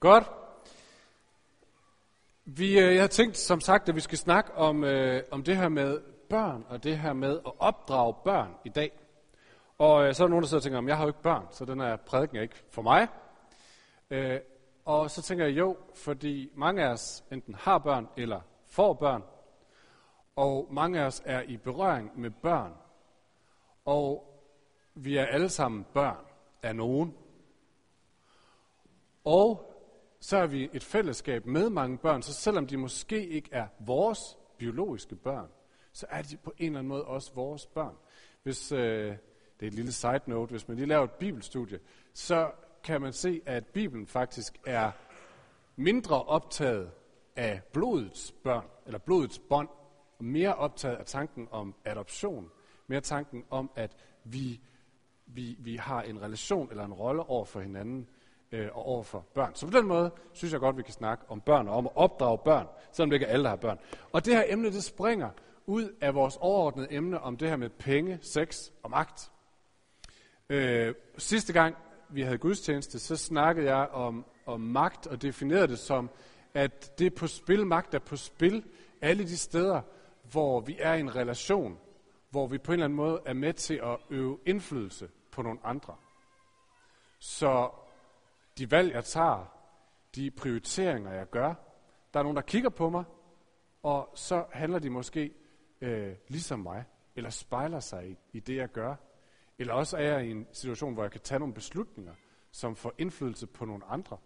Godt. Vi, øh, jeg har tænkt, som sagt, at vi skal snakke om, øh, om det her med børn, og det her med at opdrage børn i dag. Og øh, så er der nogen, der sidder og tænker, at jeg har jo ikke børn, så den her prædiken er ikke for mig. Øh, og så tænker jeg jo, fordi mange af os enten har børn eller får børn, og mange af os er i berøring med børn, og vi er alle sammen børn af nogen. Og så er vi et fællesskab med mange børn, så selvom de måske ikke er vores biologiske børn, så er de på en eller anden måde også vores børn. Hvis, øh, det er et lille side note, hvis man lige laver et bibelstudie, så kan man se, at Bibelen faktisk er mindre optaget af blodets børn, eller blodets bånd, og mere optaget af tanken om adoption, mere tanken om, at vi, vi, vi har en relation eller en rolle over for hinanden, øh, og over for børn. Så på den måde synes jeg godt, vi kan snakke om børn og om at opdrage børn, selvom det ikke er alle, der har børn. Og det her emne, det springer ud af vores overordnede emne om det her med penge, sex og magt. Øh, sidste gang vi havde gudstjeneste, så snakkede jeg om, om magt og definerede det som, at det er på spil, magt er på spil alle de steder, hvor vi er i en relation, hvor vi på en eller anden måde er med til at øve indflydelse på nogle andre. Så de valg, jeg tager, de prioriteringer, jeg gør, der er nogen, der kigger på mig, og så handler de måske øh, ligesom mig, eller spejler sig i, i det, jeg gør. Eller også er jeg i en situation, hvor jeg kan tage nogle beslutninger, som får indflydelse på nogle andre.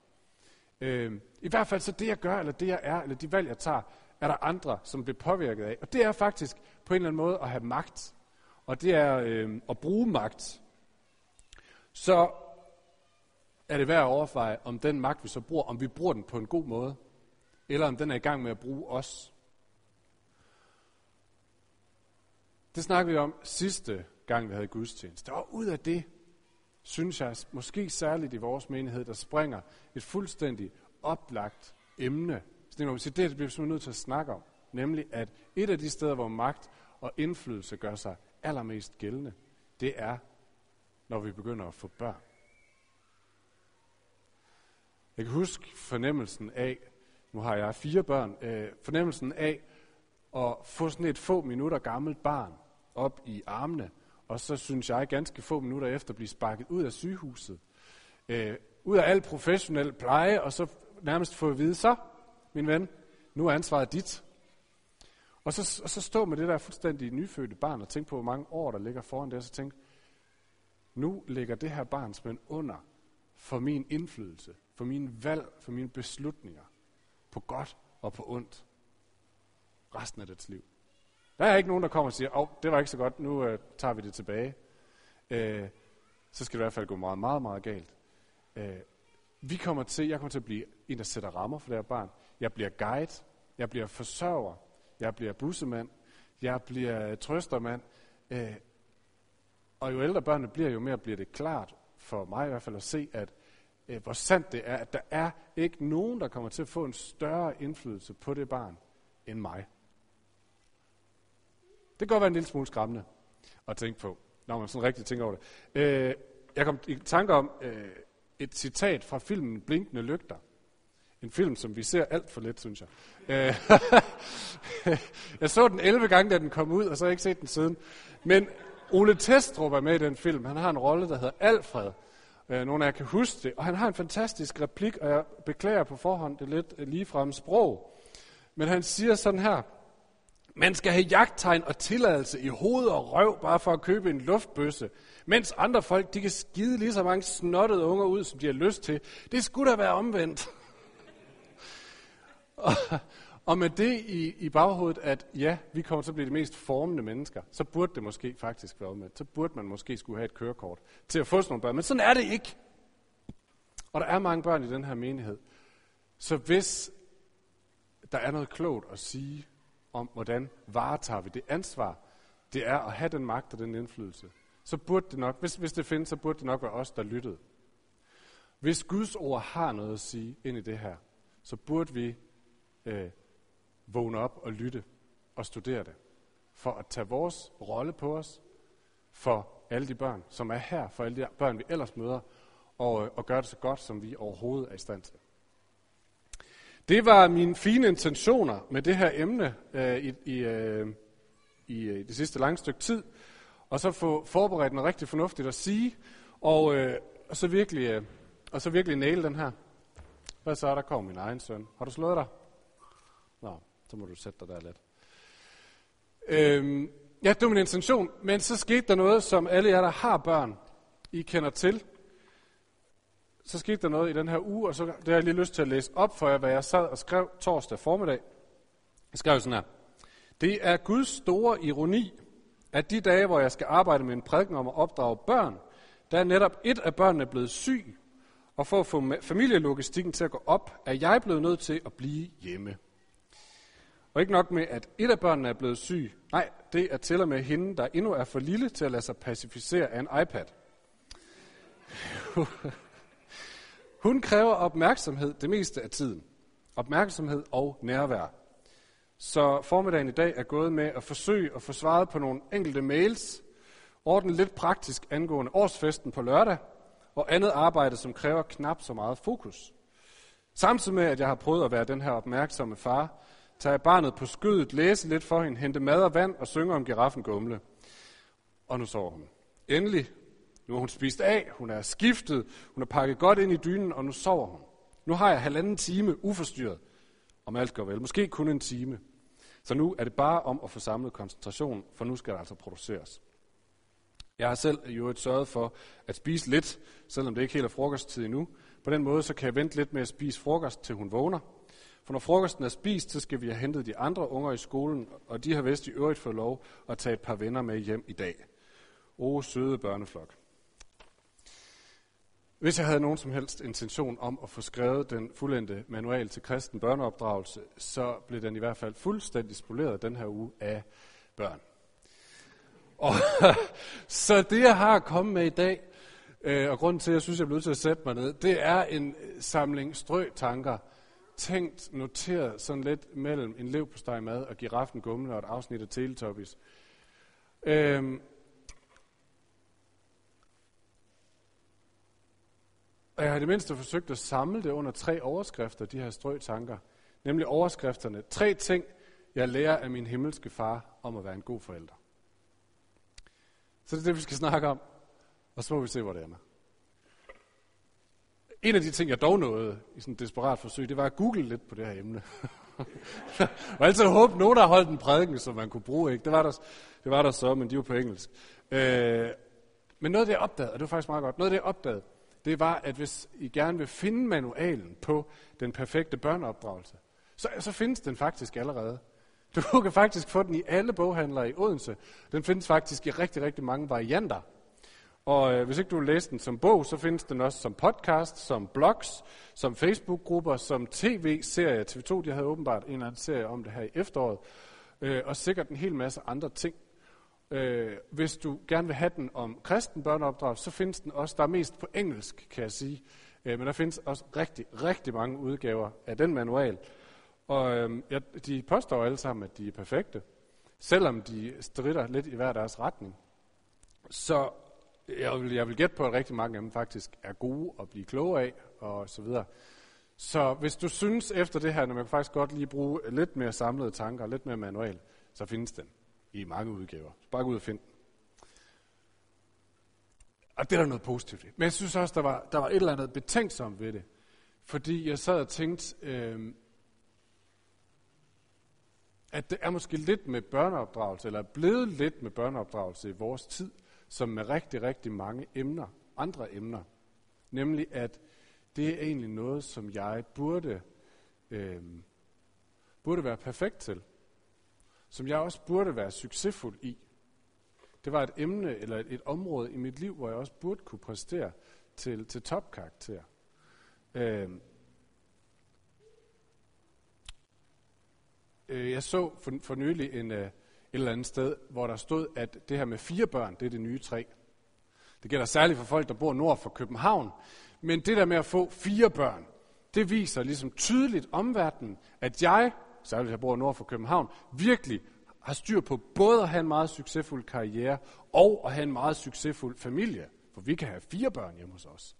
Øh, I hvert fald så det, jeg gør, eller det, jeg er, eller de valg, jeg tager, er der andre, som bliver påvirket af. Og det er faktisk på en eller anden måde at have magt. Og det er øh, at bruge magt. Så er det værd at overveje, om den magt, vi så bruger, om vi bruger den på en god måde, eller om den er i gang med at bruge os. Det snakkede vi om sidste gang, vi havde gudstjeneste. Og ud af det, synes jeg, måske særligt i vores menighed, der springer et fuldstændig oplagt emne. Så det, man sige, det bliver vi nødt til at snakke om. Nemlig, at et af de steder, hvor magt og indflydelse gør sig allermest gældende, det er, når vi begynder at få børn. Jeg kan huske fornemmelsen af, nu har jeg fire børn, øh, fornemmelsen af at få sådan et få minutter gammelt barn op i armene, og så synes jeg ganske få minutter efter blive sparket ud af sygehuset, øh, ud af al professionel pleje, og så nærmest få at vide, så, min ven, nu er ansvaret dit. Og så, og så stå med det der fuldstændig nyfødte barn og tænke på, hvor mange år der ligger foran det, og så tænke, nu ligger det her barns mænd under for min indflydelse, for mine valg, for mine beslutninger, på godt og på ondt, resten af dets liv. Der er ikke nogen, der kommer og siger, åh, det var ikke så godt, nu øh, tager vi det tilbage. Øh, så skal det i hvert fald gå meget, meget, meget galt. Øh, vi kommer til, jeg kommer til at blive en, der sætter rammer for det her barn. Jeg bliver guide, jeg bliver forsørger, jeg bliver bussemand, jeg bliver trøstermand. Øh, og jo ældre børnene bliver, jo mere bliver det klart for mig i hvert fald at se, at øh, hvor sandt det er, at der er ikke nogen, der kommer til at få en større indflydelse på det barn end mig. Det kan godt være en lille smule skræmmende at tænke på, når man sådan rigtig tænker over det. Øh, jeg kom i tanke om øh, et citat fra filmen Blinkende Lygter. En film, som vi ser alt for lidt, synes jeg. Øh, jeg så den 11 gange, da den kom ud, og så har jeg ikke set den siden. Men Ole Testrup er med i den film. Han har en rolle, der hedder Alfred. Øh, nogle af jer kan huske det. Og han har en fantastisk replik, og jeg beklager på forhånd det lidt øh, ligefrem sprog. Men han siger sådan her. Man skal have jagttegn og tilladelse i hoved og røv, bare for at købe en luftbøsse. Mens andre folk, de kan skide lige så mange snottede unger ud, som de har lyst til. Det skulle da være omvendt. og, og med det i, i baghovedet, at ja, vi kommer til at blive de mest formende mennesker, så burde det måske faktisk være med. Så burde man måske skulle have et kørekort til at få sådan nogle børn. Men sådan er det ikke. Og der er mange børn i den her menighed. Så hvis der er noget klogt at sige om, hvordan varetager vi det ansvar, det er at have den magt og den indflydelse, så burde det nok, hvis, hvis det findes, så burde det nok være os, der lyttede. Hvis Guds ord har noget at sige ind i det her, så burde vi øh, vågne op og lytte og studere det. For at tage vores rolle på os, for alle de børn, som er her, for alle de børn, vi ellers møder, og, øh, og gøre det så godt, som vi overhovedet er i stand til. Det var mine fine intentioner med det her emne øh, i, øh, i, øh, i det sidste lange stykke tid, og så få forberedt noget rigtig fornuftigt at sige, og, øh, og, så, virkelig, øh, og så virkelig næle den her. Hvad så, der kommer min egen søn. Har du slået dig? Nå, så må du sætte dig der lidt. Øhm, ja, det var min intention, men så skete der noget, som alle jer, der har børn, I kender til. Så skete der noget i den her uge, og så det har jeg lige lyst til at læse op for jer, hvad jeg sad og skrev torsdag formiddag. Jeg skrev sådan her. Det er Guds store ironi, at de dage, hvor jeg skal arbejde med en prædiken om at opdrage børn, der er netop et af børnene blevet syg, og for at få familielogistikken til at gå op, er jeg blevet nødt til at blive hjemme. Og ikke nok med, at et af børnene er blevet syg. Nej, det er til og med hende, der endnu er for lille til at lade sig pacificere af en iPad. Hun kræver opmærksomhed det meste af tiden. Opmærksomhed og nærvær. Så formiddagen i dag er gået med at forsøge at få svaret på nogle enkelte mails, ordne lidt praktisk angående årsfesten på lørdag, og andet arbejde, som kræver knap så meget fokus. Samtidig med, at jeg har prøvet at være den her opmærksomme far, tager jeg barnet på skødet, læse lidt for hende, hente mad og vand og synge om giraffen Gumle. Og nu sover hun. Endelig. Nu har hun spist af, hun er skiftet, hun er pakket godt ind i dynen, og nu sover hun. Nu har jeg halvanden time uforstyrret, om alt går vel. Måske kun en time. Så nu er det bare om at få samlet koncentration, for nu skal der altså produceres. Jeg har selv jo et sørget for at spise lidt, selvom det ikke helt er frokosttid endnu. På den måde så kan jeg vente lidt med at spise frokost, til hun vågner. For når frokosten er spist, så skal vi have hentet de andre unger i skolen, og de har vist i øvrigt fået lov at tage et par venner med hjem i dag. O, søde børneflok. Hvis jeg havde nogen som helst intention om at få skrevet den fuldendte manual til kristen børneopdragelse, så blev den i hvert fald fuldstændig spoleret den her uge af børn. Og, så det, jeg har kommet med i dag, øh, og grunden til, at jeg synes, jeg bliver nødt til at sætte mig ned, det er en samling strø-tanker, tænkt, noteret sådan lidt mellem en lev på mad og giraffen gumle og et afsnit af Teletubbies. Øhm, og jeg har i det mindste forsøgt at samle det under tre overskrifter, de her strø-tanker. Nemlig overskrifterne. Tre ting, jeg lærer af min himmelske far om at være en god forælder. Så det er det, vi skal snakke om. Og så må vi se, hvor det ender. En af de ting, jeg dog nåede i sådan et desperat forsøg, det var at google lidt på det her emne. og altid håbe, nogen har holdt en prædiken, som man kunne bruge. Ikke? Det, var der, det var der så, men de var på engelsk. Øh, men noget af det, jeg opdagede, og det var faktisk meget godt, noget af det, jeg opdagede, det var, at hvis I gerne vil finde manualen på den perfekte børneopdragelse, så, så findes den faktisk allerede. Du kan faktisk få den i alle boghandlere i Odense. Den findes faktisk i rigtig, rigtig mange varianter. Og øh, hvis ikke du vil læse den som bog, så findes den også som podcast, som blogs, som Facebook-grupper, som tv-serie. TV2 de havde åbenbart en eller anden serie om det her i efteråret. Øh, og sikkert en hel masse andre ting. Øh, hvis du gerne vil have den om kristen børneopdrag, så findes den også, der er mest på engelsk, kan jeg sige. Øh, men der findes også rigtig, rigtig mange udgaver af den manual. Og øh, ja, de påstår alle sammen, at de er perfekte, selvom de strider lidt i hver deres retning. Så jeg vil, jeg vil gætte på, at rigtig mange af dem faktisk er gode at blive kloge af, og så videre. Så hvis du synes efter det her, når man kan faktisk godt lige bruge lidt mere samlede tanker, lidt mere manual, så findes den i mange udgaver. Så bare gå ud og find den. Og det er der noget positivt i. Men jeg synes også, der var, der var et eller andet betænksomt ved det. Fordi jeg sad og tænkte, øh, at det er måske lidt med børneopdragelse, eller er blevet lidt med børneopdragelse i vores tid, som med rigtig, rigtig mange emner, andre emner. Nemlig, at det er egentlig noget, som jeg burde, øh, burde være perfekt til. Som jeg også burde være succesfuld i. Det var et emne eller et, et område i mit liv, hvor jeg også burde kunne præstere til, til topkarakter. Øh, øh, jeg så for, for nylig en, øh, eller andet sted, hvor der stod, at det her med fire børn, det er det nye tre. Det gælder særligt for folk, der bor nord for København. Men det der med at få fire børn, det viser ligesom tydeligt omverdenen, at jeg, særligt jeg bor nord for København, virkelig har styr på både at have en meget succesfuld karriere og at have en meget succesfuld familie. For vi kan have fire børn hjemme hos os.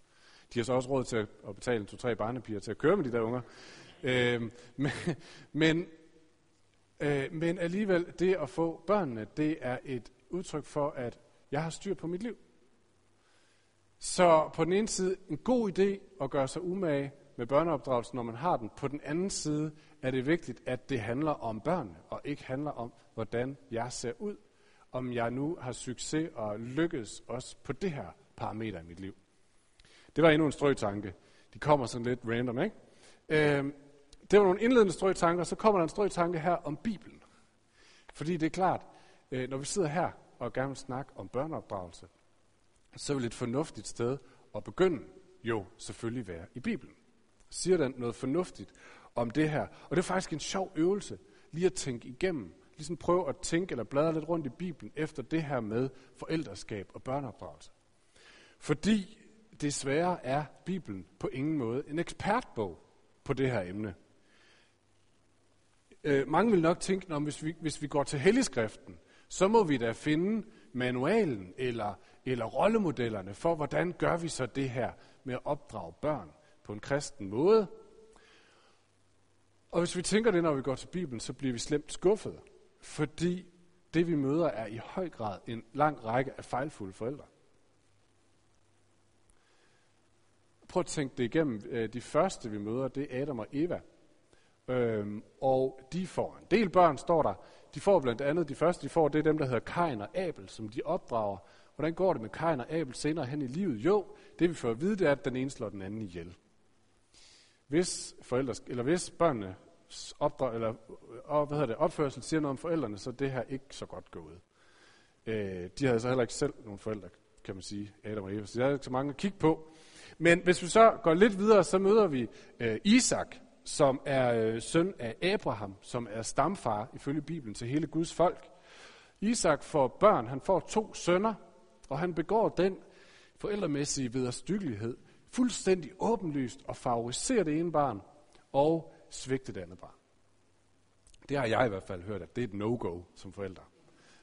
De har så også råd til at betale to-tre barnepiger til at køre med de der unger. Øh, men, men, øh, men alligevel, det at få børnene, det er et udtryk for, at jeg har styr på mit liv. Så på den ene side en god idé at gøre sig umage med børneopdragelsen, når man har den. På den anden side er det vigtigt, at det handler om børnene, og ikke handler om, hvordan jeg ser ud. Om jeg nu har succes og lykkes også på det her parameter i mit liv. Det var endnu en strøtanke. De kommer sådan lidt random, ikke? Øh, det var nogle indledende strøgtanker, så kommer der en strøgtanke her om Bibelen. Fordi det er klart, øh, når vi sidder her og gerne vil snakke om børneopdragelse, så vil et fornuftigt sted at begynde jo selvfølgelig være i Bibelen. Siger den noget fornuftigt om det her? Og det er faktisk en sjov øvelse, lige at tænke igennem. Ligesom prøve at tænke eller bladre lidt rundt i Bibelen efter det her med forældreskab og børneopdragelse. Fordi desværre er Bibelen på ingen måde en ekspertbog på det her emne. Øh, mange vil nok tænke, at hvis vi, hvis vi går til helligskriften, så må vi da finde manualen eller, eller rollemodellerne for, hvordan gør vi så det her med at opdrage børn på en kristen måde. Og hvis vi tænker det, når vi går til Bibelen, så bliver vi slemt skuffet, fordi det vi møder er i høj grad en lang række af fejlfulde forældre. Prøv at tænke det igennem. Øh, de første, vi møder, det er Adam og Eva. Øhm, og de får en del børn, står der. De får blandt andet, de første de får, det er dem, der hedder Kain og Abel, som de opdrager. Hvordan går det med Kain og Abel senere hen i livet? Jo, det vi får at vide, det er, at den ene slår den anden ihjel. Hvis, forældre, eller hvis børnene opdrag, eller, og, hvad hedder det, opførsel siger noget om forældrene, så er det her ikke så godt gået. Øh, de havde så heller ikke selv nogle forældre, kan man sige, Adam og Eva, så jeg havde ikke så mange at kigge på. Men hvis vi så går lidt videre, så møder vi øh, Isak, som er øh, søn af Abraham, som er stamfar ifølge Bibelen til hele Guds folk. Isak får børn, han får to sønner, og han begår den forældremæssige vederstyggelighed fuldstændig åbenlyst og favoriserer det ene barn og svigter det andet barn. Det har jeg i hvert fald hørt, at det er et no-go som forældre.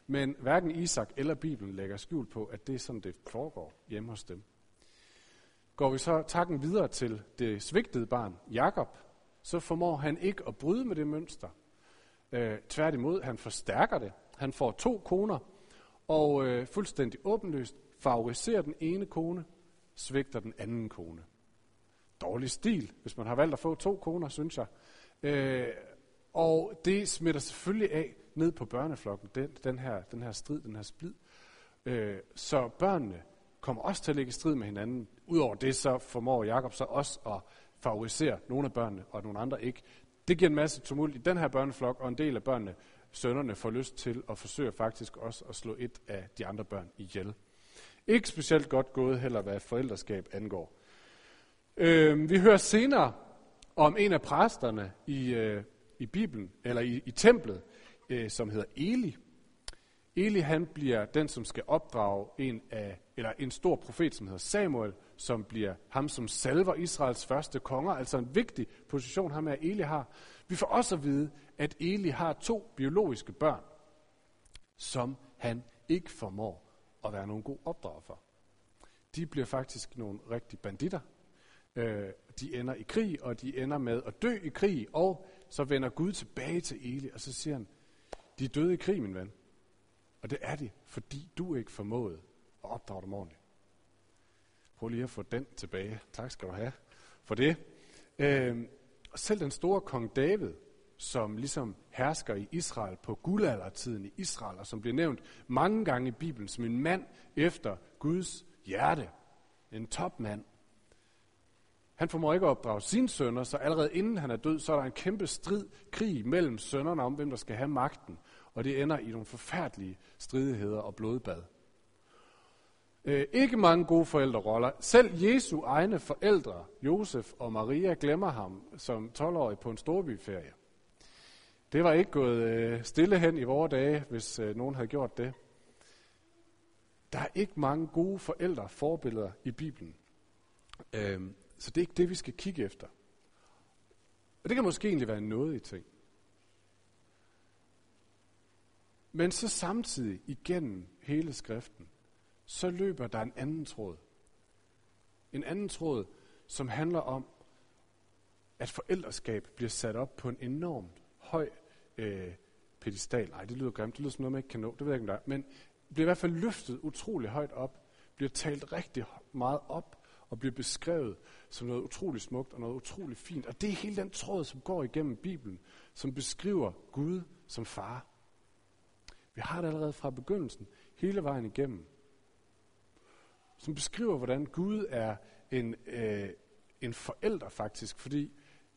Men hverken Isak eller Bibelen lægger skjul på, at det er sådan, det foregår hjemme hos dem. Går vi så takken videre til det svigtede barn, Jakob, så formår han ikke at bryde med det mønster. Øh, tværtimod, han forstærker det. Han får to koner, og øh, fuldstændig åbenlyst favoriserer den ene kone, svigter den anden kone. Dårlig stil, hvis man har valgt at få to koner, synes jeg. Øh, og det smitter selvfølgelig af ned på børneflokken, den, den, her, den her strid, den her splid. Øh, så børnene kommer også til at ligge i strid med hinanden. Udover det, så formår Jakob så også at favoriserer nogle af børnene, og nogle andre ikke. Det giver en masse tumult i den her børneflok, og en del af børnene, sønnerne, får lyst til at forsøge faktisk også at slå et af de andre børn ihjel. Ikke specielt godt gået heller, hvad forældreskab angår. Øh, vi hører senere om en af præsterne i, øh, i Bibelen, eller i, i templet, øh, som hedder Eli. Eli han bliver den, som skal opdrage en af, eller en stor profet, som hedder Samuel, som bliver ham, som salver Israels første konger, altså en vigtig position, ham af Eli har. Vi får også at vide, at Eli har to biologiske børn, som han ikke formår at være nogen god opdrager for. De bliver faktisk nogle rigtige banditter. Øh, de ender i krig, og de ender med at dø i krig, og så vender Gud tilbage til Eli, og så siger han, de er døde i krig, min ven. Og det er de, fordi du ikke formåede at opdrage dem ordentligt. Prøv lige at få den tilbage. Tak skal du have for det. Øh, og selv den store kong David, som ligesom hersker i Israel på guldaldertiden i Israel, og som bliver nævnt mange gange i Bibelen som en mand efter Guds hjerte. En topmand. Han formår ikke at opdrage sine sønner, så allerede inden han er død, så er der en kæmpe strid, krig mellem sønnerne om, hvem der skal have magten. Og det ender i nogle forfærdelige stridigheder og blodbad. Øh, ikke mange gode forældreroller. Selv Jesu egne forældre, Josef og Maria, glemmer ham som 12-årig på en storbyferie. Det var ikke gået øh, stille hen i vore dage, hvis øh, nogen havde gjort det. Der er ikke mange gode forældre forbilleder i Bibelen. Øh, så det er ikke det, vi skal kigge efter. Og det kan måske egentlig være noget i ting. Men så samtidig igennem hele skriften, så løber der en anden tråd. En anden tråd, som handler om, at forældreskab bliver sat op på en enormt høj øh, pedestal. Nej, det lyder grimt. Det lyder som noget, man ikke kan nå. Det ved jeg ikke, om der er. Men bliver i hvert fald løftet utrolig højt op. Bliver talt rigtig meget op og bliver beskrevet som noget utroligt smukt og noget utroligt fint. Og det er hele den tråd, som går igennem Bibelen, som beskriver Gud som far. Vi har det allerede fra begyndelsen, hele vejen igennem. Som beskriver, hvordan Gud er en, øh, en forælder faktisk. Fordi,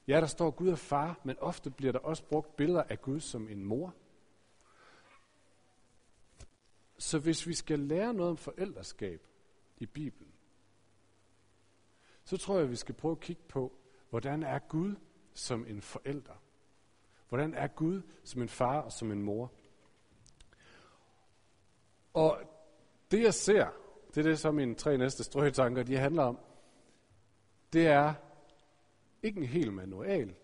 ja, der står Gud er far, men ofte bliver der også brugt billeder af Gud som en mor. Så hvis vi skal lære noget om forældreskab i Bibelen, så tror jeg, at vi skal prøve at kigge på, hvordan er Gud som en forælder? Hvordan er Gud som en far og som en mor? Og det jeg ser, det er det, som mine tre næste strøgetanker, de handler om. Det er ikke en hel manual,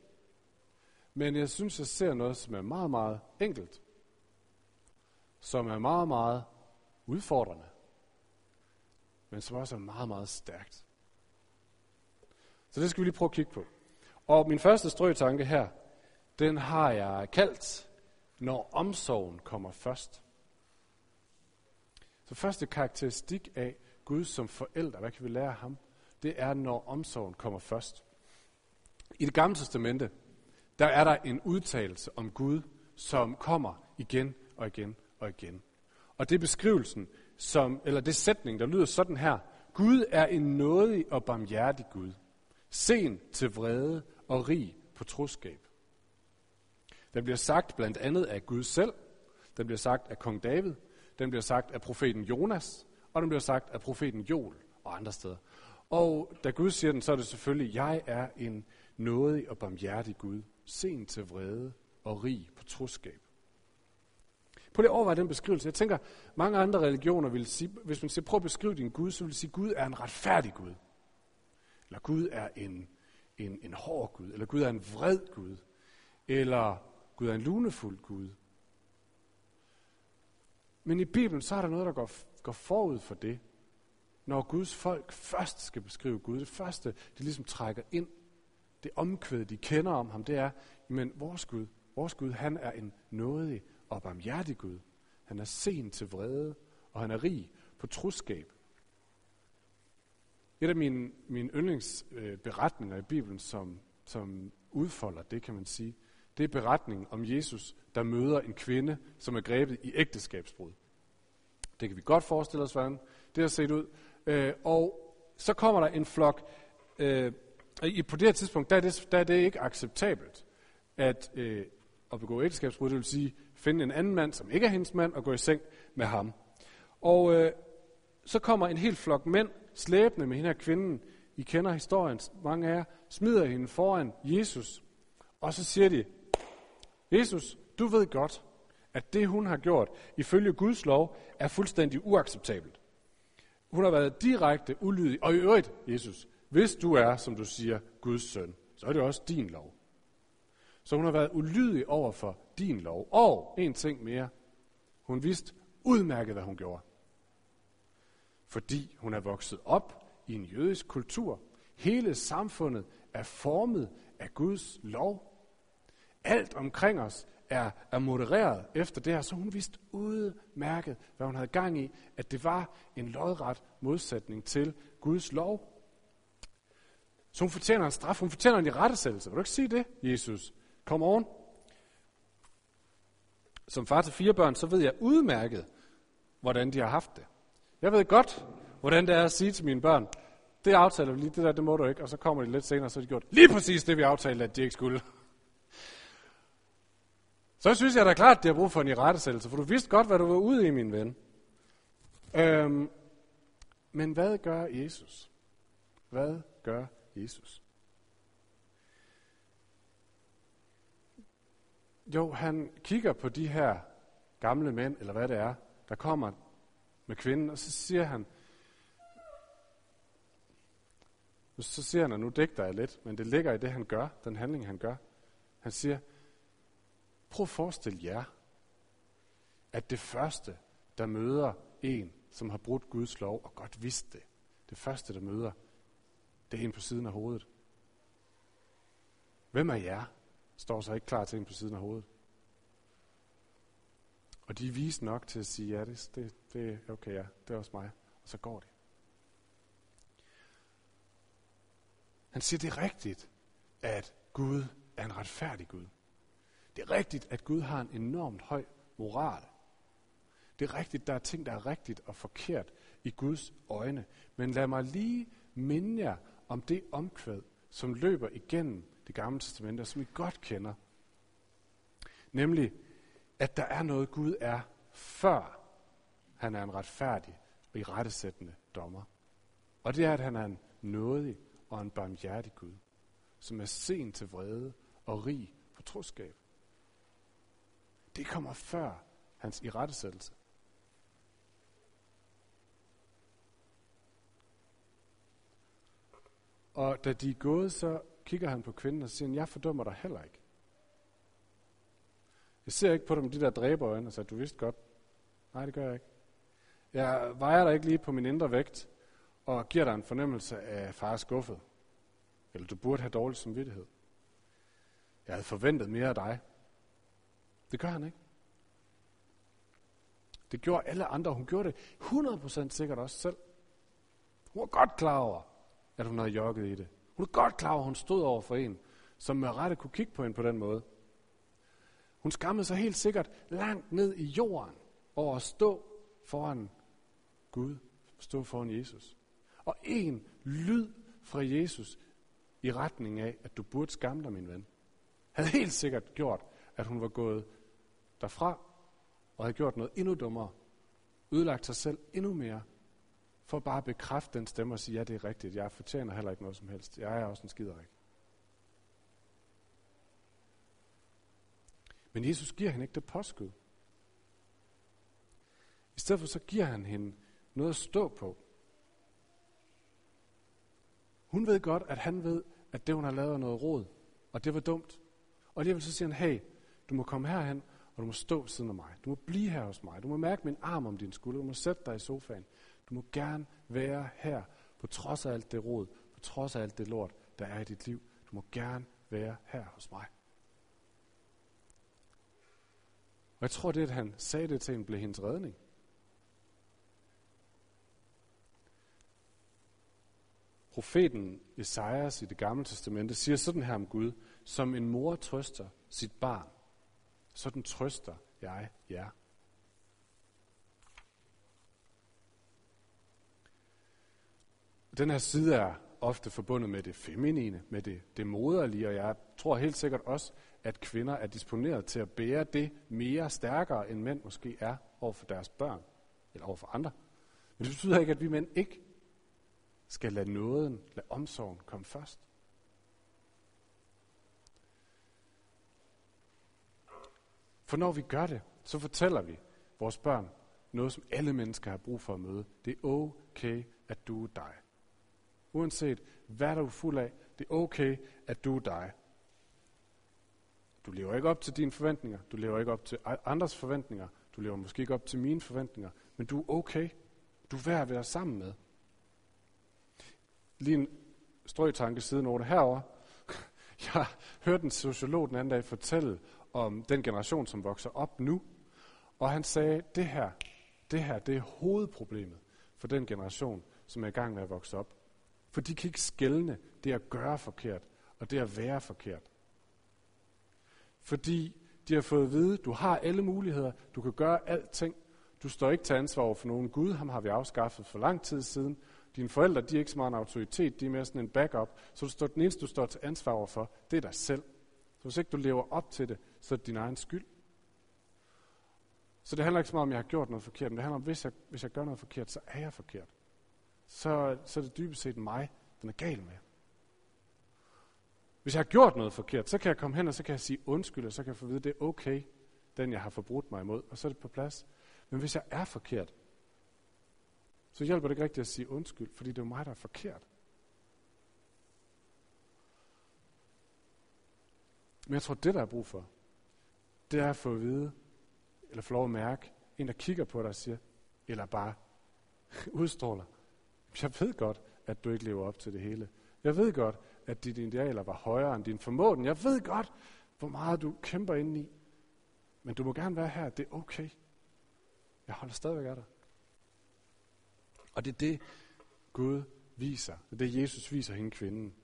men jeg synes, jeg ser noget, som er meget, meget enkelt. Som er meget, meget udfordrende. Men som også er meget, meget stærkt. Så det skal vi lige prøve at kigge på. Og min første strøtanke her, den har jeg kaldt, når omsorgen kommer først. Så første karakteristik af Gud som forælder, hvad kan vi lære af ham? Det er, når omsorgen kommer først. I det gamle testamente, der er der en udtalelse om Gud, som kommer igen og igen og igen. Og det er beskrivelsen, som, eller det sætning, der lyder sådan her. Gud er en nådig og barmhjertig Gud sen til vrede og rig på troskab. Den bliver sagt blandt andet af Gud selv, den bliver sagt af kong David, den bliver sagt af profeten Jonas, og den bliver sagt af profeten Joel og andre steder. Og da Gud siger den, så er det selvfølgelig, jeg er en nådig og barmhjertig Gud, sen til vrede og rig på troskab. På det overvej den beskrivelse. Jeg tænker, mange andre religioner vil sige, hvis man siger, prøv at beskrive din Gud, så vil sige, Gud er en retfærdig Gud. Eller Gud er en, en, en hård Gud. Eller Gud er en vred Gud. Eller Gud er en lunefuld Gud. Men i Bibelen, så er der noget, der går, går forud for det. Når Guds folk først skal beskrive Gud, det første, de ligesom trækker ind, det omkvæd, de kender om ham, det er, men vores Gud, vores Gud, han er en nådig og barmhjertig Gud. Han er sen til vrede, og han er rig på troskab. Et af mine, mine yndlingsberetninger øh, i Bibelen, som, som udfolder det, kan man sige, det er beretningen om Jesus, der møder en kvinde, som er grebet i ægteskabsbrud. Det kan vi godt forestille os, hvordan det har set ud. Øh, og så kommer der en flok, øh, på det her tidspunkt, der er det, der er det ikke acceptabelt, at, øh, at begå ægteskabsbrud, det vil sige finde en anden mand, som ikke er hendes mand, og gå i seng med ham. Og øh, så kommer en hel flok mænd slæbende med hende her kvinden. I kender historien, mange af jer, smider hende foran Jesus. Og så siger de, Jesus, du ved godt, at det hun har gjort, ifølge Guds lov, er fuldstændig uacceptabelt. Hun har været direkte ulydig. Og i øvrigt, Jesus, hvis du er, som du siger, Guds søn, så er det også din lov. Så hun har været ulydig over for din lov. Og en ting mere. Hun vidste udmærket, hvad hun gjorde fordi hun er vokset op i en jødisk kultur. Hele samfundet er formet af Guds lov. Alt omkring os er, er modereret efter det her, så hun vidste udmærket, hvad hun havde gang i, at det var en lodret modsætning til Guds lov. Så hun fortjener en straf, hun fortjener en irettesættelse. Vil du ikke sige det, Jesus? Kom on. Som far til fire børn, så ved jeg udmærket, hvordan de har haft det. Jeg ved godt, hvordan det er at sige til mine børn, det aftaler vi lige, det der, det må du ikke, og så kommer de lidt senere, så har de gjort lige præcis det, vi aftalte, at de ikke skulle. Så synes jeg da klart, at de har brug for en irettesættelse, for du vidste godt, hvad du var ude i, min ven. Øhm, men hvad gør Jesus? Hvad gør Jesus? Jo, han kigger på de her gamle mænd, eller hvad det er, der kommer med kvinden, og så siger han, så siger han, og nu dækker jeg lidt, men det ligger i det, han gør, den handling, han gør. Han siger, prøv at forestille jer, at det første, der møder en, som har brudt Guds lov og godt vidste det, det første, der møder, det er en på siden af hovedet. Hvem af jer står så ikke klar til en på siden af hovedet? Og de er vise nok til at sige, ja, det, det, det er okay, ja, det er også mig. Og så går det. Han siger, det er rigtigt, at Gud er en retfærdig Gud. Det er rigtigt, at Gud har en enormt høj moral. Det er rigtigt, der er ting, der er rigtigt og forkert i Guds øjne. Men lad mig lige minde jer om det omkvæd, som løber igennem det gamle testamente, som I godt kender. Nemlig, at der er noget, Gud er, før han er en retfærdig og i rettesættende dommer. Og det er, at han er en nådig og en barmhjertig Gud, som er sen til vrede og rig på troskab. Det kommer før hans irettesættelse. Og da de er gået, så kigger han på kvinden og siger, jeg fordømmer dig heller ikke. Jeg ser ikke på dem de der dræberøjne og siger, du vidste godt. Nej, det gør jeg ikke. Jeg vejer dig ikke lige på min indre vægt og giver dig en fornemmelse af far skuffet. Eller du burde have dårlig samvittighed. Jeg havde forventet mere af dig. Det gør han ikke. Det gjorde alle andre. Hun gjorde det 100% sikkert også selv. Hun var godt klar over, at hun havde jogget i det. Hun var godt klar over, at hun stod over for en, som med rette kunne kigge på hende på den måde. Hun skammede sig helt sikkert langt ned i jorden over at stå foran Gud, stå foran Jesus. Og en lyd fra Jesus i retning af, at du burde skamme dig, min ven, havde helt sikkert gjort, at hun var gået derfra og havde gjort noget endnu dummere. Ødelagt sig selv endnu mere, for bare at bekræfte den stemme og sige, ja, det er rigtigt, jeg fortjener heller ikke noget som helst. Jeg er også en skiderik. Men Jesus giver hende ikke det påskud. I stedet for så giver han hende noget at stå på. Hun ved godt, at han ved, at det hun har lavet er noget råd, og det var dumt. Og alligevel så siger han, hey, du må komme herhen, og du må stå siden af mig. Du må blive her hos mig. Du må mærke min arm om din skulder. Du må sætte dig i sofaen. Du må gerne være her, på trods af alt det råd, på trods af alt det lort, der er i dit liv. Du må gerne være her hos mig. Og jeg tror, det, at han sagde det til hende, blev hendes redning. Profeten Esajas i det gamle testamente siger sådan her om Gud, som en mor trøster sit barn, sådan trøster jeg jer. Den her side er ofte forbundet med det feminine, med det, det moderlige, og jeg tror helt sikkert også, at kvinder er disponeret til at bære det mere stærkere, end mænd måske er over for deres børn, eller over for andre. Men det betyder ikke, at vi mænd ikke skal lade nåden, lade omsorgen komme først. For når vi gør det, så fortæller vi vores børn noget, som alle mennesker har brug for at møde. Det er okay, at du er dig. Uanset hvad du er fuld af, det er okay, at du er dig. Du lever ikke op til dine forventninger. Du lever ikke op til andres forventninger. Du lever måske ikke op til mine forventninger. Men du er okay. Du er værd at være sammen med. Lige en strøtanke siden over det herovre. Jeg hørte en sociolog den anden dag fortælle om den generation, som vokser op nu. Og han sagde, det her, det her, det er hovedproblemet for den generation, som er i gang med at vokse op. For de kan ikke skælne det at gøre forkert, og det at være forkert. Fordi de har fået at vide, du har alle muligheder, du kan gøre alting, du står ikke til ansvar over for nogen Gud, ham har vi afskaffet for lang tid siden. Dine forældre, de er ikke så meget en autoritet, de er mere sådan en backup. Så du står, den eneste, du står til ansvar over for, det er dig selv. Så hvis ikke du lever op til det, så er det din egen skyld. Så det handler ikke så meget om, at jeg har gjort noget forkert, men det handler om, hvis jeg, hvis jeg gør noget forkert, så er jeg forkert. Så, så er det dybest set mig, den er gal med. Hvis jeg har gjort noget forkert, så kan jeg komme hen, og så kan jeg sige undskyld, og så kan jeg få at vide, at det er okay, den jeg har forbrudt mig imod, og så er det på plads. Men hvis jeg er forkert, så hjælper det ikke rigtigt at sige undskyld, fordi det er mig, der er forkert. Men jeg tror, det der er brug for, det er at få at vide, eller få lov at mærke, en der kigger på dig og siger, eller bare udstråler, jeg ved godt, at du ikke lever op til det hele. Jeg ved godt, at dine idealer var højere end din formåden. Jeg ved godt, hvor meget du kæmper ind i. Men du må gerne være her. Det er okay. Jeg holder stadigvæk af dig. Og det er det, Gud viser. Det er det, Jesus viser hende kvinden.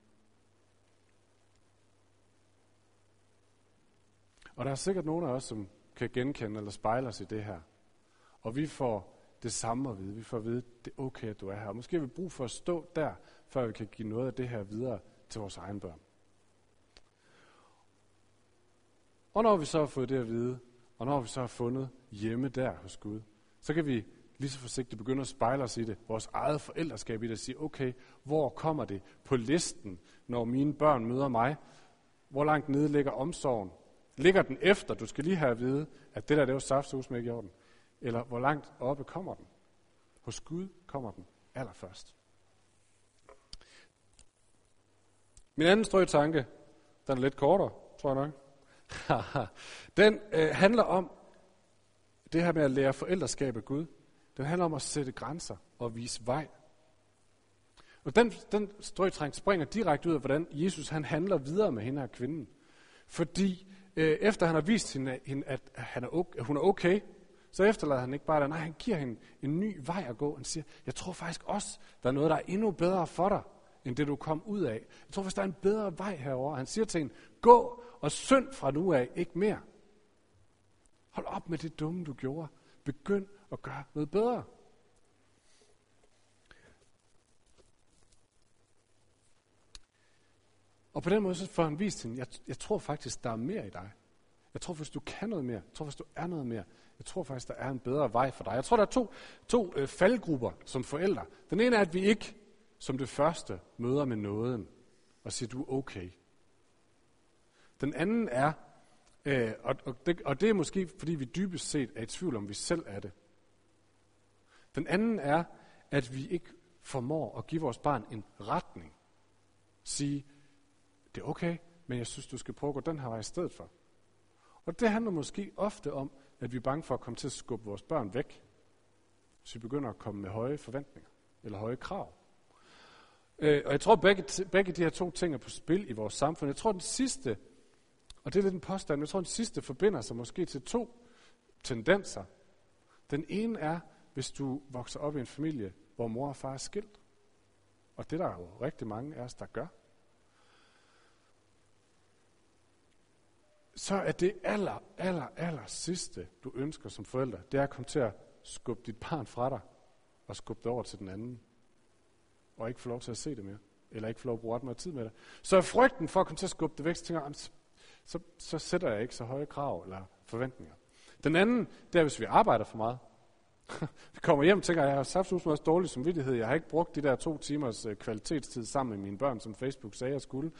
Og der er sikkert nogen af os, som kan genkende eller spejle os i det her. Og vi får det samme at vide. Vi får at vide, det er okay, at du er her. Og måske har vi brug for at stå der, før vi kan give noget af det her videre til vores egen børn. Og når vi så har fået det at vide, og når vi så har fundet hjemme der hos Gud, så kan vi lige så forsigtigt begynde at spejle os i det, vores eget forældreskab i det, og sige, okay, hvor kommer det på listen, når mine børn møder mig? Hvor langt nede ligger omsorgen? Ligger den efter? Du skal lige have at vide, at det der, det var saftsus med i orden. Eller hvor langt oppe kommer den? Hos Gud kommer den allerførst. Min anden strøg tanke, den er lidt kortere, tror jeg nok. den øh, handler om det her med at lære forældreskab af Gud. Den handler om at sætte grænser og vise vej. Og den, den strøgtræng springer direkte ud af, hvordan Jesus han handler videre med hende her kvinden. Fordi øh, efter han har vist hende, hende at, han er okay, at hun er okay, så efterlader han ikke bare det. Nej, han giver hende en ny vej at gå. Han siger, jeg tror faktisk også, der er noget, der er endnu bedre for dig, end det du kom ud af. Jeg tror faktisk, der er en bedre vej herover. Han siger til hende, gå og synd fra nu af, ikke mere. Hold op med det dumme, du gjorde. Begynd at gøre noget bedre. Og på den måde så får han vist hende, jeg, jeg tror faktisk, der er mere i dig. Jeg tror hvis du kan noget mere. Jeg tror hvis du er noget mere. Jeg tror faktisk, der er en bedre vej for dig. Jeg tror, der er to, to øh, faldgrupper som forældre. Den ene er, at vi ikke som det første møder med nåden og siger, du er okay. Den anden er, øh, og, og, det, og det er måske, fordi vi dybest set er i tvivl om, vi selv er det. Den anden er, at vi ikke formår at give vores barn en retning. Sige, det er okay, men jeg synes, du skal prøve at gå den her vej i stedet for. Og det handler måske ofte om, at vi er bange for at komme til at skubbe vores børn væk, hvis vi begynder at komme med høje forventninger eller høje krav. Øh, og jeg tror, begge, begge de her to ting er på spil i vores samfund. Jeg tror, den sidste, og det er lidt en påstand, men jeg tror, den sidste forbinder sig måske til to tendenser. Den ene er, hvis du vokser op i en familie, hvor mor og far er skilt. Og det der er jo rigtig mange af os, der gør. Så er det aller, aller, aller sidste, du ønsker som forælder, det er at komme til at skubbe dit barn fra dig, og skubbe det over til den anden. Og ikke få lov til at se det mere. Eller ikke få lov at bruge ret meget tid med det. Så er frygten for at komme til at skubbe det væk, så tænker jeg, så, så, så sætter jeg ikke så høje krav eller forventninger. Den anden, det er, hvis vi arbejder for meget. vi kommer hjem og tænker, jeg har saftsus også dårlig samvittighed. Jeg har ikke brugt de der to timers øh, kvalitetstid sammen med mine børn, som Facebook sagde, jeg skulle.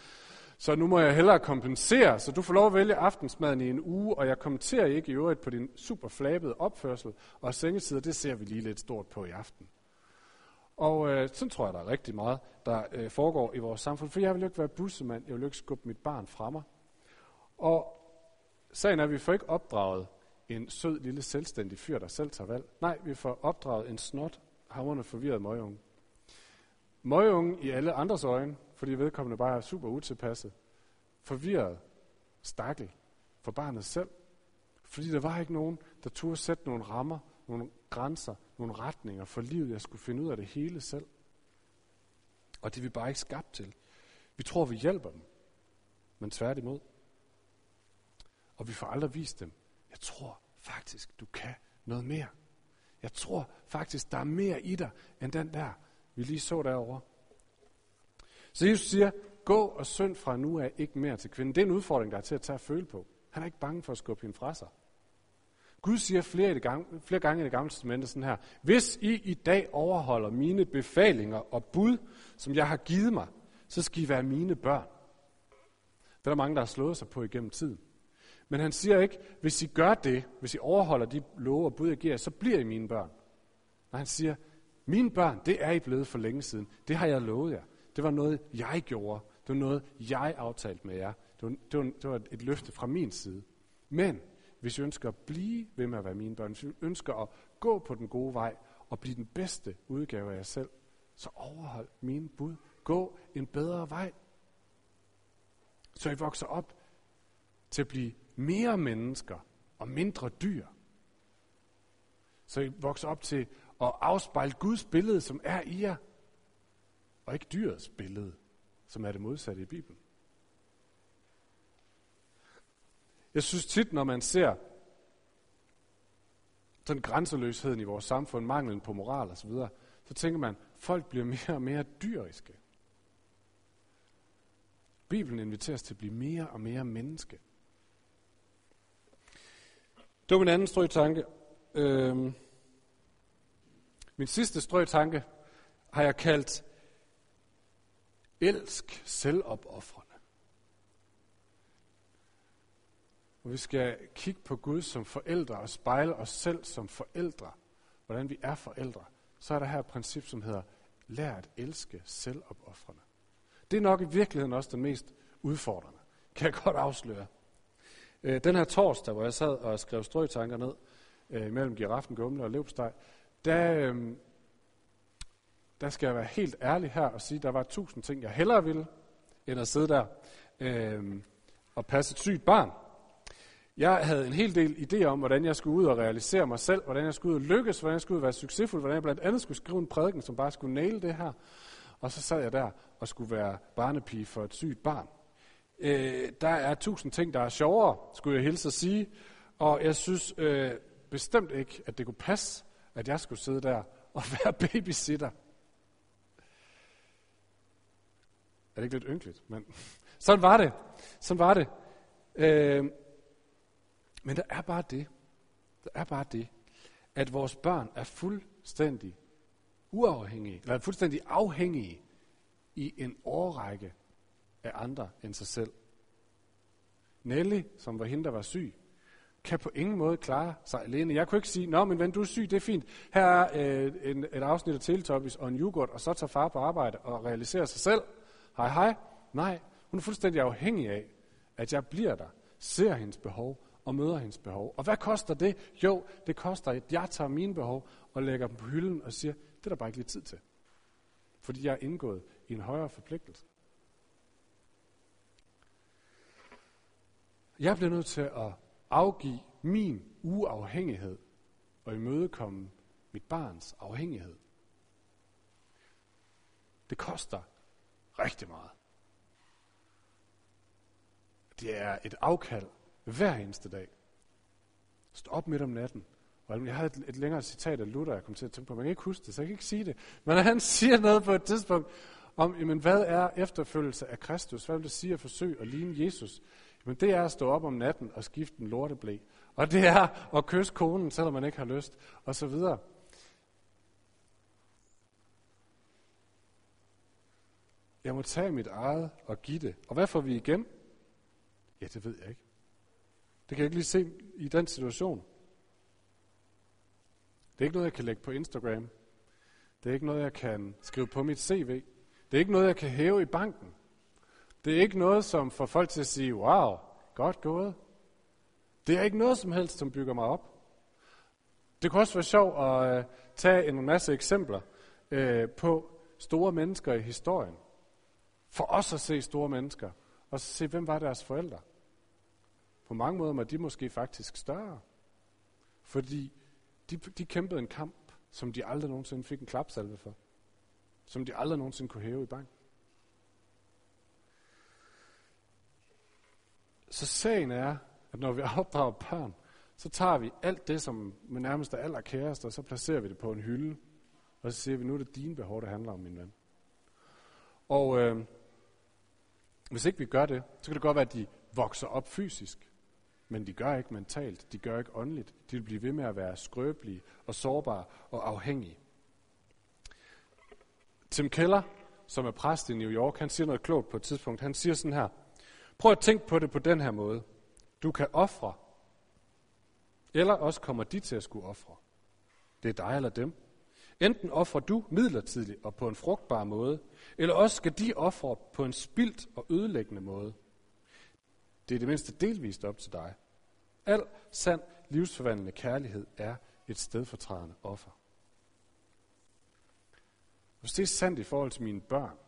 Så nu må jeg hellere kompensere, så du får lov at vælge aftensmaden i en uge, og jeg kommenterer ikke i øvrigt på din super flabede opførsel, og sengetider, det ser vi lige lidt stort på i aften. Og øh, sådan tror jeg, der er rigtig meget, der øh, foregår i vores samfund, for jeg vil jo ikke være bussemand, jeg vil jo ikke skubbe mit barn fra mig. Og sagen er, at vi får ikke opdraget en sød lille selvstændig fyr, der selv tager valg. Nej, vi får opdraget en snot, hammerne forvirret møgeunge. Møgeunge i alle andres øjne, fordi vedkommende bare er super utilpasset, forvirret, stakkel for barnet selv. Fordi der var ikke nogen, der turde sætte nogle rammer, nogle grænser, nogle retninger for livet. Jeg skulle finde ud af det hele selv. Og det er vi bare ikke skabt til. Vi tror, vi hjælper dem, men tværtimod. Og vi får aldrig vist dem. Jeg tror faktisk, du kan noget mere. Jeg tror faktisk, der er mere i dig, end den der, vi lige så derovre. Så Jesus siger, gå og synd fra nu af ikke mere til kvinden. Det er en udfordring, der er til at tage at føle på. Han er ikke bange for at skubbe hende fra sig. Gud siger flere, i det gang, flere gange i det gamle testamente sådan her, hvis I i dag overholder mine befalinger og bud, som jeg har givet mig, så skal I være mine børn. Det er der mange, der har slået sig på igennem tiden. Men han siger ikke, hvis I gør det, hvis I overholder de love og bud, jeg giver, så bliver I mine børn. Nej, han siger, mine børn, det er I blevet for længe siden. Det har jeg lovet jer. Det var noget, jeg gjorde. Det var noget, jeg aftalte med jer. Det var, det var, det var et løfte fra min side. Men hvis I ønsker at blive ved med at være mine børn, hvis I ønsker at gå på den gode vej og blive den bedste udgave af jer selv, så overhold mine bud. Gå en bedre vej. Så I vokser op til at blive mere mennesker og mindre dyr. Så I vokser op til at afspejle Guds billede, som er i jer, og ikke dyrets billede, som er det modsatte i Bibelen. Jeg synes tit, når man ser sådan grænseløsheden i vores samfund, manglen på moral osv., så, så tænker man, folk bliver mere og mere dyriske. Bibelen inviteres til at blive mere og mere menneske. Det var min anden strøtanke. Øhm, min sidste strøtanke har jeg kaldt elsk selvopoffrende. Og vi skal kigge på Gud som forældre og spejle os selv som forældre, hvordan vi er forældre. Så er der her et princip, som hedder, lær at elske selvopoffrende. Det er nok i virkeligheden også den mest udfordrende, kan jeg godt afsløre. Øh, den her torsdag, hvor jeg sad og skrev strøtanker ned øh, mellem giraffen, gumle og løbsteg, der, øh, der skal jeg være helt ærlig her og sige, at der var tusind ting, jeg hellere ville, end at sidde der øh, og passe et sygt barn. Jeg havde en hel del idéer om, hvordan jeg skulle ud og realisere mig selv, hvordan jeg skulle ud og lykkes, hvordan jeg skulle ud og være succesfuld, hvordan jeg blandt andet skulle skrive en prædiken, som bare skulle næle det her. Og så sad jeg der og skulle være barnepige for et sygt barn. Øh, der er tusind ting, der er sjovere, skulle jeg hilse at sige. Og jeg synes øh, bestemt ikke, at det kunne passe, at jeg skulle sidde der og være babysitter. Er det ikke lidt ynkeligt? Men sådan var det. Sådan var det. Øh, men der er bare det. Der er bare det, at vores børn er fuldstændig uafhængige, eller fuldstændig afhængige i en årrække af andre end sig selv. Nelly, som var hende, der var syg, kan på ingen måde klare sig alene. Jeg kunne ikke sige, nå, men ven, du er syg, det er fint. Her er øh, en, et afsnit af Teletubbies og en yoghurt, og så tager far på arbejde og realiserer sig selv. Hej, hej. Nej, hun er fuldstændig afhængig af, at jeg bliver der, ser hendes behov og møder hendes behov. Og hvad koster det? Jo, det koster, at jeg tager mine behov og lægger dem på hylden og siger, det er der bare ikke lige tid til. Fordi jeg er indgået i en højere forpligtelse. Jeg bliver nødt til at afgive min uafhængighed og imødekomme mit barns afhængighed. Det koster rigtig meget. Det er et afkald hver eneste dag. Stå op midt om natten. Og jeg havde et, et længere citat af Luther, jeg kom til at tænke på, man kan ikke huske det, så jeg kan ikke sige det. Men han siger noget på et tidspunkt om, jamen, hvad er efterfølgelse af Kristus? Hvad vil det sige at forsøge at ligne Jesus? Men det er at stå op om natten og skifte en lorteblæ. Og det er at kysse konen, selvom man ikke har lyst, og så videre. Jeg må tage mit eget og give det. Og hvad får vi igen? Ja, det ved jeg ikke. Det kan jeg ikke lige se i den situation. Det er ikke noget, jeg kan lægge på Instagram. Det er ikke noget, jeg kan skrive på mit CV. Det er ikke noget, jeg kan hæve i banken. Det er ikke noget, som får folk til at sige, wow, godt gået. Det er ikke noget som helst, som bygger mig op. Det kunne også være sjovt at øh, tage en masse eksempler uh, på store mennesker i historien. For os at se store mennesker, og så se, hvem var deres forældre. På mange måder var de måske faktisk større. Fordi de, de kæmpede en kamp, som de aldrig nogensinde fik en klapsalve for. Som de aldrig nogensinde kunne hæve i bank. Så sagen er, at når vi opdrager børn, så tager vi alt det, som nærmest er allerkærest, og så placerer vi det på en hylde. Og så siger vi, nu er det dine behov, der handler om, min ven. Og øh, hvis ikke vi gør det, så kan det godt være, at de vokser op fysisk. Men de gør ikke mentalt, de gør ikke åndeligt. De vil blive ved med at være skrøbelige og sårbare og afhængige. Tim Keller, som er præst i New York, han siger noget klogt på et tidspunkt. Han siger sådan her, prøv at tænke på det på den her måde. Du kan ofre, eller også kommer de til at skulle ofre. Det er dig eller dem. Enten offrer du midlertidigt og på en frugtbar måde, eller også skal de ofre på en spildt og ødelæggende måde. Det er det mindste delvist op til dig. Al sand livsforvandlende kærlighed er et stedfortrædende offer. Hvis det er sandt i forhold til mine børn,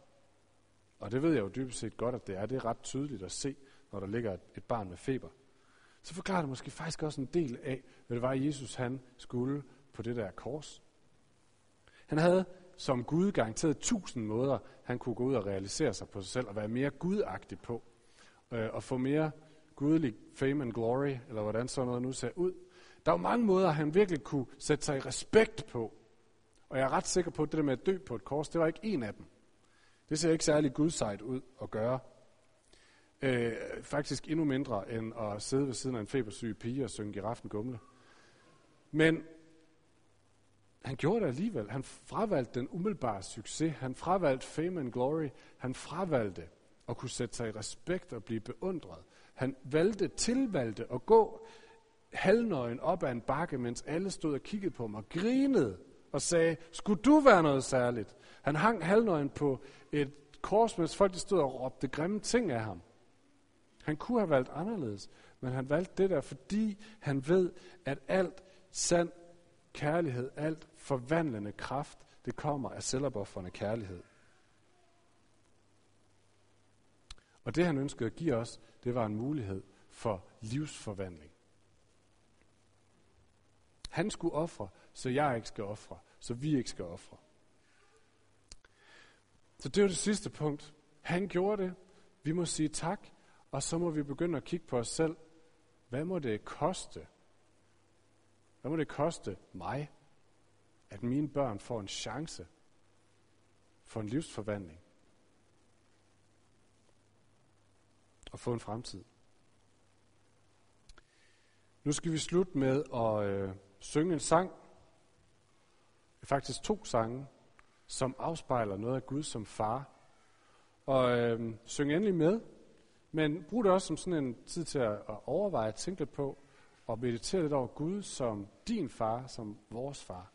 Og det ved jeg jo dybest set godt, at det er. Det er ret tydeligt at se, når der ligger et, et barn med feber. Så forklarer det måske faktisk også en del af, hvad det var, Jesus han skulle på det der kors. Han havde som Gud garanteret tusind måder, han kunne gå ud og realisere sig på sig selv og være mere gudagtig på. Øh, og få mere gudelig fame and glory, eller hvordan sådan noget nu ser ud. Der var mange måder, han virkelig kunne sætte sig i respekt på. Og jeg er ret sikker på, at det der med at dø på et kors, det var ikke en af dem. Det ser ikke særlig gudsejt ud at gøre. Øh, faktisk endnu mindre end at sidde ved siden af en febersyg pige og synge giraffen gumle. Men han gjorde det alligevel. Han fravalgte den umiddelbare succes. Han fravalgte fame and glory. Han fravalgte at kunne sætte sig i respekt og blive beundret. Han valgte, tilvalgte at gå halvnøgen op ad en bakke, mens alle stod og kiggede på mig og grinede og sagde, skulle du være noget særligt? Han hang halvnøgen på et kors, mens folk stod og råbte grimme ting af ham. Han kunne have valgt anderledes, men han valgte det der, fordi han ved, at alt sand kærlighed, alt forvandlende kraft, det kommer af selvopoffrende kærlighed. Og det han ønskede at give os, det var en mulighed for livsforvandling. Han skulle ofre, så jeg ikke skal ofre, så vi ikke skal ofre. Så det var det sidste punkt. Han gjorde det. Vi må sige tak, og så må vi begynde at kigge på os selv. Hvad må det koste? Hvad må det koste mig, at mine børn får en chance for en livsforvandling? Og få en fremtid. Nu skal vi slutte med at øh, synge en sang. Faktisk to sange, som afspejler noget af Gud som far. Og øh, syng endelig med, men brug det også som sådan en tid til at, at overveje, at tænke lidt på, og meditere lidt over Gud som din far, som vores far.